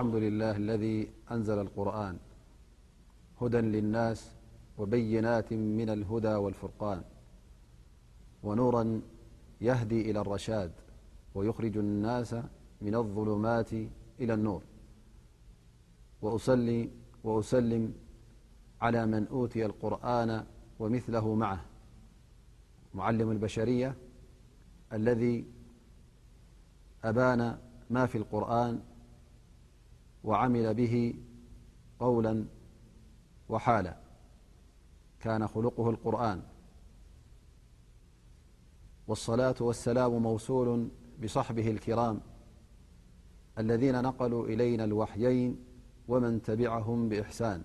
المد لله الذي أنزل الرآنهدى للناس وبينات من الهدى والفرقان ونورا يهدي إلى الرشاد ويخرج الناس من الظلم إلانوروأسلم على من أوتي القرآن ومثله معه ومل به قولا والكان لقه القرآن والصلا والسلام موصول بصحبه الكرام الذين نقلوا إلينا الوحيين ومن تبعهم بإحسانر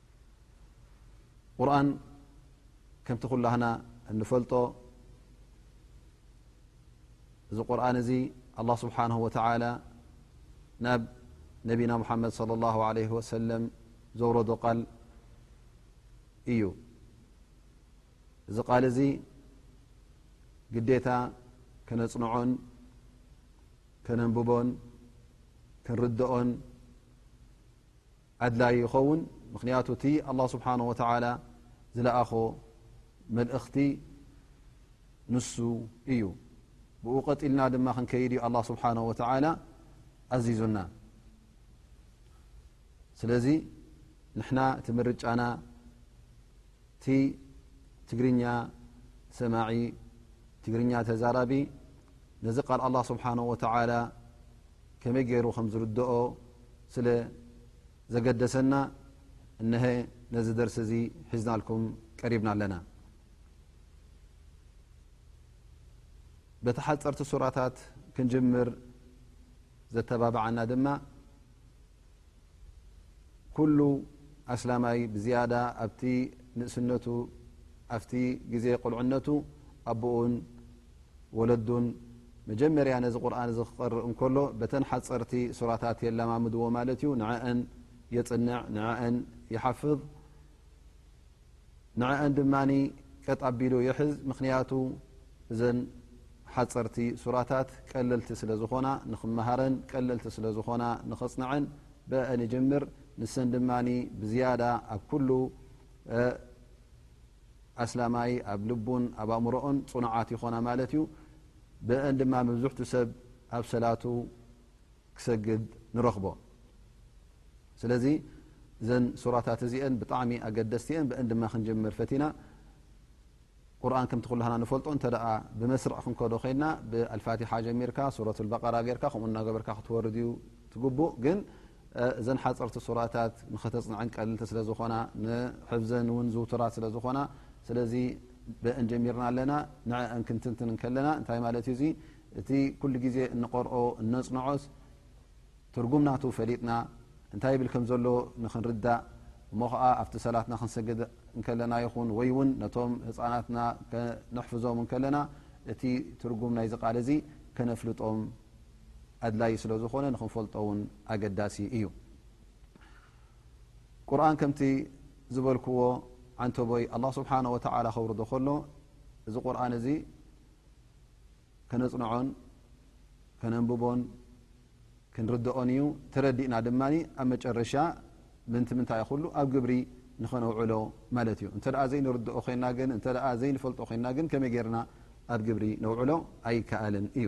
ቁርን ከምቲ ኩላህና እንፈልጦ እዚ ቁርን እዚ ኣላ ስብሓን ወተላ ናብ ነቢና ሙሓመድ ለ ላ ለ ወሰለም ዘውረዶ ቃል እዩ እዚ ቃል እዚ ግዴታ ከነፅንዖን ከነንብቦን ክንርድኦን ኣድላይ ይኸውን ምክንያቱ እቲ ኣላ ስብሓን ወተላ ዝለኣኾ መልእኽቲ ንሱ እዩ ብኡ ቀጢልና ድማ ክንከይድ እዩ ኣላ ስብሓን ወተላ ኣዚዙና ስለዚ ንሕና እቲ ምርጫና እቲ ትግርኛ ሰማዒ ትግርኛ ተዛራቢ ነዚ ቃል ኣላ ስብሓን ወተላ ከመይ ገይሩ ከም ዝርድኦ ስለ ዘገደሰና እነሀ ነዚ ደርሲ እዚ ሒዝናልኩም ቀሪብና ኣለና በቲ ሓፀርቲ ሱራታት ክንጅምር ዘተባብዓና ድማ ኩሉ ኣስላማይ ብዝያዳ ኣብቲ ንእስነቱ ኣብቲ ግዜ ቁልዕነቱ ኣቦኡን ወለዱን መጀመርያ ነዚ ቁርን ዚ ክቀርእ እንከሎ በተን ሓፀርቲ ሱራታት የላማምድዎ ማለት እዩ ንዐን የፅንዕ ንዐን ይሓፍዝ ንዐን ድማ ቀጥ ኣቢሉ ይሕዝ ምክንያቱ እዘን ሓፀርቲ ሱራታት ቀለልቲ ስለ ዝኾና ንክመሃረን ቀለልቲ ስለ ዝኾና ንኸፅንዐን ብአን ይጀምር ንሰን ድማ ብዝያዳ ኣብ ኩሉ ኣስላማይ ኣብ ልቡን ኣብ ኣእምሮኡን ጽኑዓት ይኾና ማለት እዩ። ብእን ድማ ምብዙሕቱ ሰብ ኣብ ሰላቱ ክሰግድ ንረኽቦ። ስለዚ እዘን ሱራታት እዚአን ብጣዕሚ ኣገደስቲ እየን። ብእን ድማ ክንጀምር ፈቲና። ቁርን ከምቲ ኩላና ንፈልጦ እተ ብመስርዕ ክንከዶ ኮይና ብኣልፋትሓ ጀሚርካ ሱረት በራ ርካ ከምኡ እናገበርካ ክትወርድ ዩ ትግቡእ ግን እዘን ሓፀርቲ ሱራታት ንኸተፅንዐን ቀልልቲ ስለ ዝኾና ንሕፍዘን እውን ዝውቱራት ስለ ዝኾና ስለዚ በአን ጀሚርና ኣለና ንዐአን ክንትንትን ከለና እንታይ ማለት እዩ እዙ እቲ ኩሉ ግዜ እንቐርኦ እነፅንዖስ ትርጉም ናቱ ፈሊጥና እንታይ ይብል ከም ዘሎ ንክንርዳእ እሞ ከዓ ኣብቲ ሰላትና ክንሰግድ እንከለና ይኹን ወይ እውን ነቶም ህፃናትና ከነሕፍዞም እንከለና እቲ ትርጉም ናይዚ ቃል እዚ ከነፍልጦም ኣድላዪ ስለ ዝኾነ ንኽንፈልጦ ውን ኣገዳሲ እዩ። ቁርን ከምቲ ዝበልክዎ ዓንተቦይ ኣላ ስብሓን ወተላ ከውርዶ ከሎ እዚ ቁርን እዚ ከነፅንዖን ከነንብቦን ክንርድኦን እዩ ተረዲእና ድማ ኣብ መጨረሻ ምንቲ ምንታይ ኩሉ ኣብ ግብሪ ንኸነውዕሎ ማለት እዩ እንተ ዘይንርድኦ ኮይና ግን እተ ዘይንፈልጦ ኮይና ግን ከመይ ገርና ኣብ ግብሪ ነውዕሎ ኣይከኣልን እዩ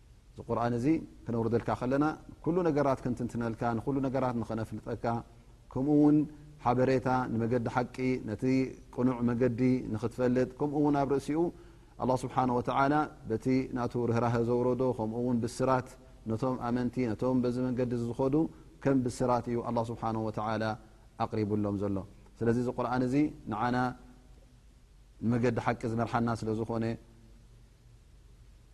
እዚ ቁርን እዚ ክነውርደልካ ከለና ኩሉ ነገራት ክንትንትነልካ ንኩሉ ነገራት ንኸነፍልጠካ ከምኡ ውን ሓበሬታ ንመገዲ ሓቂ ነቲ ቅኑዕ መገዲ ንክትፈልጥ ከምኡ ውን ኣብ ርእሲኡ ኣላ ስብሓን ወተላ በቲ ናቱ ርህራሀ ዘውረዶ ከምኡ ውን ብስራት ነቶም ኣመንቲ ነቶም በዚ መንገዲ ዝኸዱ ከም ብስራት እዩ ኣላ ስብሓን ወተላ ኣቕሪብሎም ዘሎ ስለዚ እዚ ቁርን እዚ ንዓና ንመገዲ ሓቂ ዝመርሓና ስለ ዝኾነ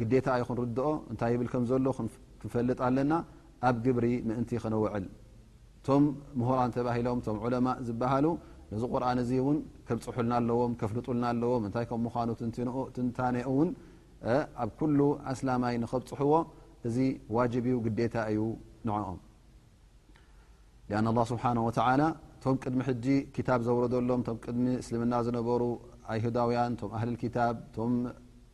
ግዴታ ዩ ክንርድኦ እንታይ ይብል ከም ዘሎ ክንፈልጥ ኣለና ኣብ ግብሪ ምእንቲ ከነውዕል እቶም ምሁራን ተባሂሎም እቶም ዑለማእ ዝበሃሉ ነዚ ቁርን እዚ እውን ከብፅሑልና ኣለዎም ከፍልጡልና ኣለዎም እንታይ ከም ምዃኑ ትንትንኡ ትንታኔ እውን ኣብ ኩሉ ኣስላማይ ንኸብፅሕዎ እዚ ዋጅብ እዩ ግዴታ እዩ ንዕኦም ኣን ላ ስብሓን ወተላ እቶም ቅድሚ ሕጂ ክታብ ዘውረደሎም እቶም ቅድሚ እስልምና ዝነበሩ ኣይሁዳውያን እቶም ኣህልልክታብ እቶም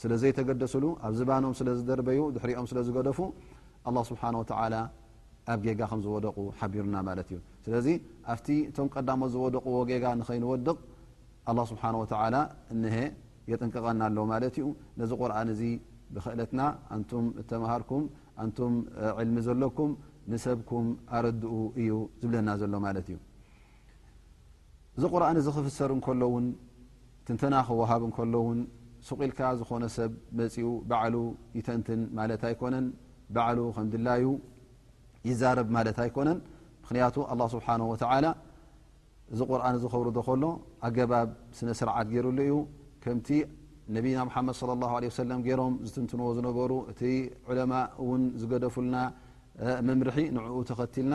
ስለ ዘይተገደስሉ ኣብ ዝባኖም ስለ ዝደርበዩ ድሕሪኦም ስለ ዝገደፉ ኣላ ስብሓን ወተዓላ ኣብ ጌጋ ከም ዝወደቑ ሓቢሩና ማለት እዩ ስለዚ ኣብቲ እቶም ቀዳሞት ዝወደቕዎ ጌጋ ንኸይንወድቕ ኣላ ስብሓን ወተዓላ እነሀ የጥንቀቐና ኣሎ ማለት እዩ ነዚ ቁርን እዚ ብክእለትና ኣንቱም እተምሃርኩም ኣንቱም ዕልሚ ዘለኩም ንሰብኩም ኣረድኡ እዩ ዝብለና ዘሎ ማለት እዩ እዚ ቁርን እዚ ክፍሰር እንከሎ ውን ትንተና ክወሃብ እንከሎ ውን ሱቅ ኢልካ ዝኾነ ሰብ መፂኡ ባዕሉ ይተንትን ማለት ኣይኮነን ባዕሉ ከም ድላዩ ይዛረብ ማለት ኣይኮነን ምክንያቱ ኣላ ስብሓን ወተላ እዚ ቁርን እዚ ከውርዶ ከሎ ኣገባብ ስነ ስርዓት ገይሩሉ እዩ ከምቲ ነቢና ሓመድ صለ ላه ለ ሰለም ገይሮም ዝትንትንዎ ዝነበሩ እቲ ዕለማ እውን ዝገደፉልና መምርሒ ንዕኡ ተኸትልና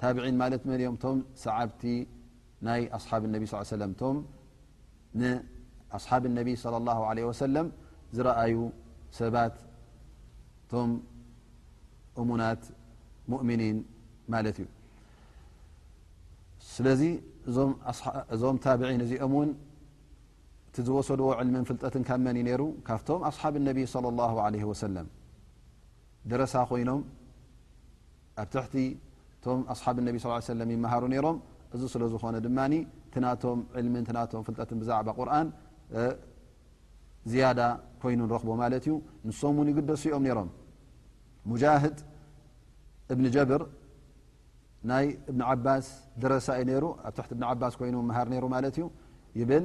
ታብዒን ማለት መን እዮም ቶም ሰዓብቲ ናይ ኣሓብ ነቢ ስ ሰለም ቶም ንኣስሓብ ነቢ صለ ላ ለ ወሰለም ዝረኣዩ ሰባት ቶም እሙናት ሙእምኒን ማለት እዩ ስለዚ እዞም ታብዒን እዚኦም እውን እቲ ዝወሰድዎ ዕልምን ፍልጠትን ካብ መን እዩ ነይሩ ካብቶም ኣስሓብ ነቢ صለ ላ ለ ወሰለም ደረሳ ኮይኖም ኣብ ትሕቲ ቶም ኣስሓብ ነቢ ስ ሰለም ይመሃሩ ነይሮም እዚ ስለ ዝኾነ ድማ እቲ ናቶም ዕልሚ እ ናቶም ፍልጠትን ብዛዕባ ቁርን ዝያዳ ኮይኑ ንረኽቦ ማለት እዩ ንሶም እውን ይግደሱ እዮም ነይሮም ሙጃህድ እብኒ ጀብር ናይ እብኒ ዓባስ ድረሳ እዩ ነይሩ ኣብ ትሕቲ እብኒ ዓባስ ኮይኑ መሃር ነይሩ ማለት እዩ ይብል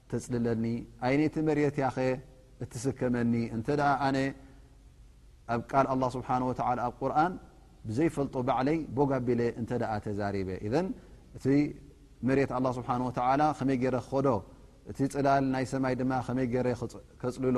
ተጽልለኒ ኣይነይቲ መሬት እያኸ እትስከመኒ እንተ ኣነ ኣብ ቃል ኣላ ስብሓን ወተላ ኣብ ቁርን ብዘይፈልጦ ባዕለይ ቦግ ኣቢለ እንተ ተዛሪበ እዘን እቲ መሬት ኣላ ስብሓን ወተላ ከመይ ገይረ ክኸዶ እቲ ፅላል ናይ ሰማይ ድማ ከመይ ገይረ ከፅልሎ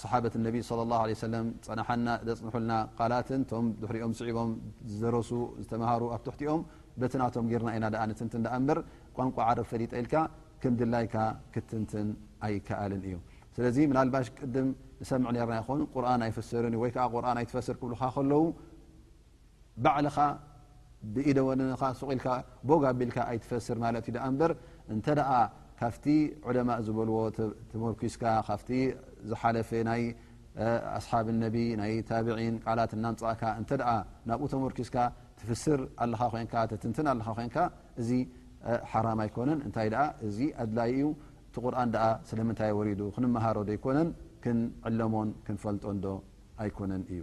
صሓበት ነቢ ص ه ع ፀናሓና ዘፅንሑልና ቃላት ቶም ድሕሪኦም ስዒቦም ዝደረሱ ዝተምሃሩ ኣብ ትሕቲኦም በቲ ናቶም ጌርና ኢና ንትንትን ኣ በር ቋንቋ ዓረብ ፈሊጠ ኢልካ ከም ድላይካ ክትንትን ኣይከኣልን እዩ ስለዚ ምናልባሽ ቅድም ንሰምዕ ርና ይኮን ቁርን ኣይፍስርን ወይ ቁርን ኣይትፈስር ክብልካ ከለዉ ባዕልኻ ብኢደወነንኻ ሱቕ ኢልካ ቦግ ኣቢልካ ኣይትፈስር ማለት እዩ ደኣ እምበር እንተ ደኣ ካብቲ ዑለማእ ዝበልዎ ተመርኲስካ ካብቲ ዝሓለፈ ናይ ኣስሓብ ነቢ ናይ ታብዒን ቃላት እናምፃእካ እንተ ናብኡ ተመርኪስካ ትፍስር ኣለኻ ኮንካ ትትንትን ኣለኻ ኮንካ እዚ ሓራም ኣይኮነን እንታይ ደኣ እዚ ኣድላይ እዩ እቲ ቁርን ደኣ ስለምንታይ ወሪዱ ክንመሃሮ ዶይኮነን ክንዕለሞን ክንፈልጦንዶ ኣይኮነን እዩ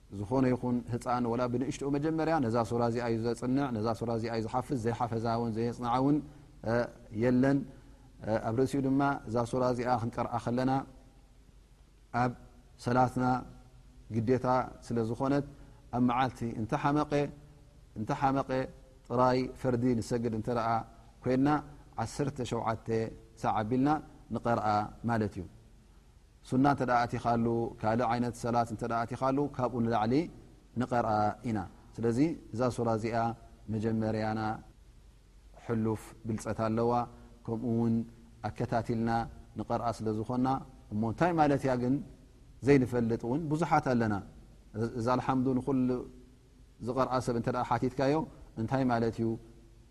ዝኾነ ይኹን ህፃን ወላ ብንእሽትኡ መጀመርያ ነዛ ሱራ እዚኣ ዩ ዘፅንዕ ነዛ ሱራ እዚኣ ዩ ዝሓፍዝ ዘይሓፈዛ ውን ዘየፅንዓ ውን የለን ኣብ ርእሲኡ ድማ እዛ ሱራ እዚኣ ክንቀርኣ ከለና ኣብ ሰላትና ግዴታ ስለ ዝኾነት ኣብ መዓልቲ እንተ ሓመቐ እንተ ሓመቐ ጥራይ ፈርዲ ንሰግድ እንተ ኮይንና ዓሰርተ ሸውዓተ ሳዕ ኣቢልና ንቐርኣ ማለት እዩ ሱና እተ ኣእቲኻሉ ካልእ ዓይነት ሰላት እተ ኣእቲኻሉ ካብኡ ንላዕሊ ንቀርኣ ኢና ስለዚ እዛ ሱራ እዚኣ መጀመርያና ሕሉፍ ብልፀት ኣለዋ ከምኡ ውን ኣከታትልና ንቀርኣ ስለ ዝኾና እሞ እንታይ ማለት እያ ግን ዘይንፈልጥ እውን ብዙሓት ኣለና እዛ ልሓምዱ ንኩሉ ዝቀርኣ ሰብ እተ ሓቲትካዮ እንታይ ማለት እዩ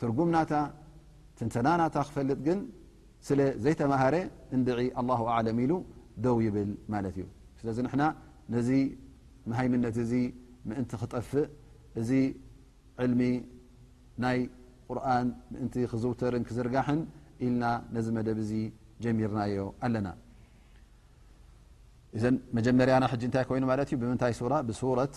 ትርጉም ናታ ትንተና ናታ ክፈልጥ ግን ስለ ዘይተማሃረ እንድዒ ኣላሁ ኣዕለም ኢሉ ደው ይብል ማለት እዩ ስለዚ ንሕና ነዚ መሃይምነት እዚ ምእንቲ ክጠፍእ እዚ ዕልሚ ናይ ቁርን ምእንቲ ክዝውተርን ክዝርጋሕን ኢልና ነዚ መደብ እዚ ጀሚርናዮ ኣለና እዘ መጀመርያና ሕጂ እንታይ ኮይኑ ማለት እዩ ብምንታይ ሱራ ብሱረት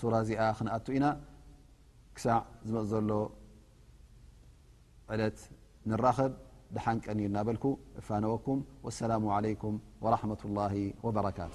ሱራ እዚኣ ክንኣቱ ኢና ክሳዕ ዝመፅ ዘሎ ዕለት ንራኸብ ድሓን ቀን እዩ እናበልኩ እፋነወኩም ወሰላሙ ዓለይኩም ወራሕመة ላሂ ወበረካቱ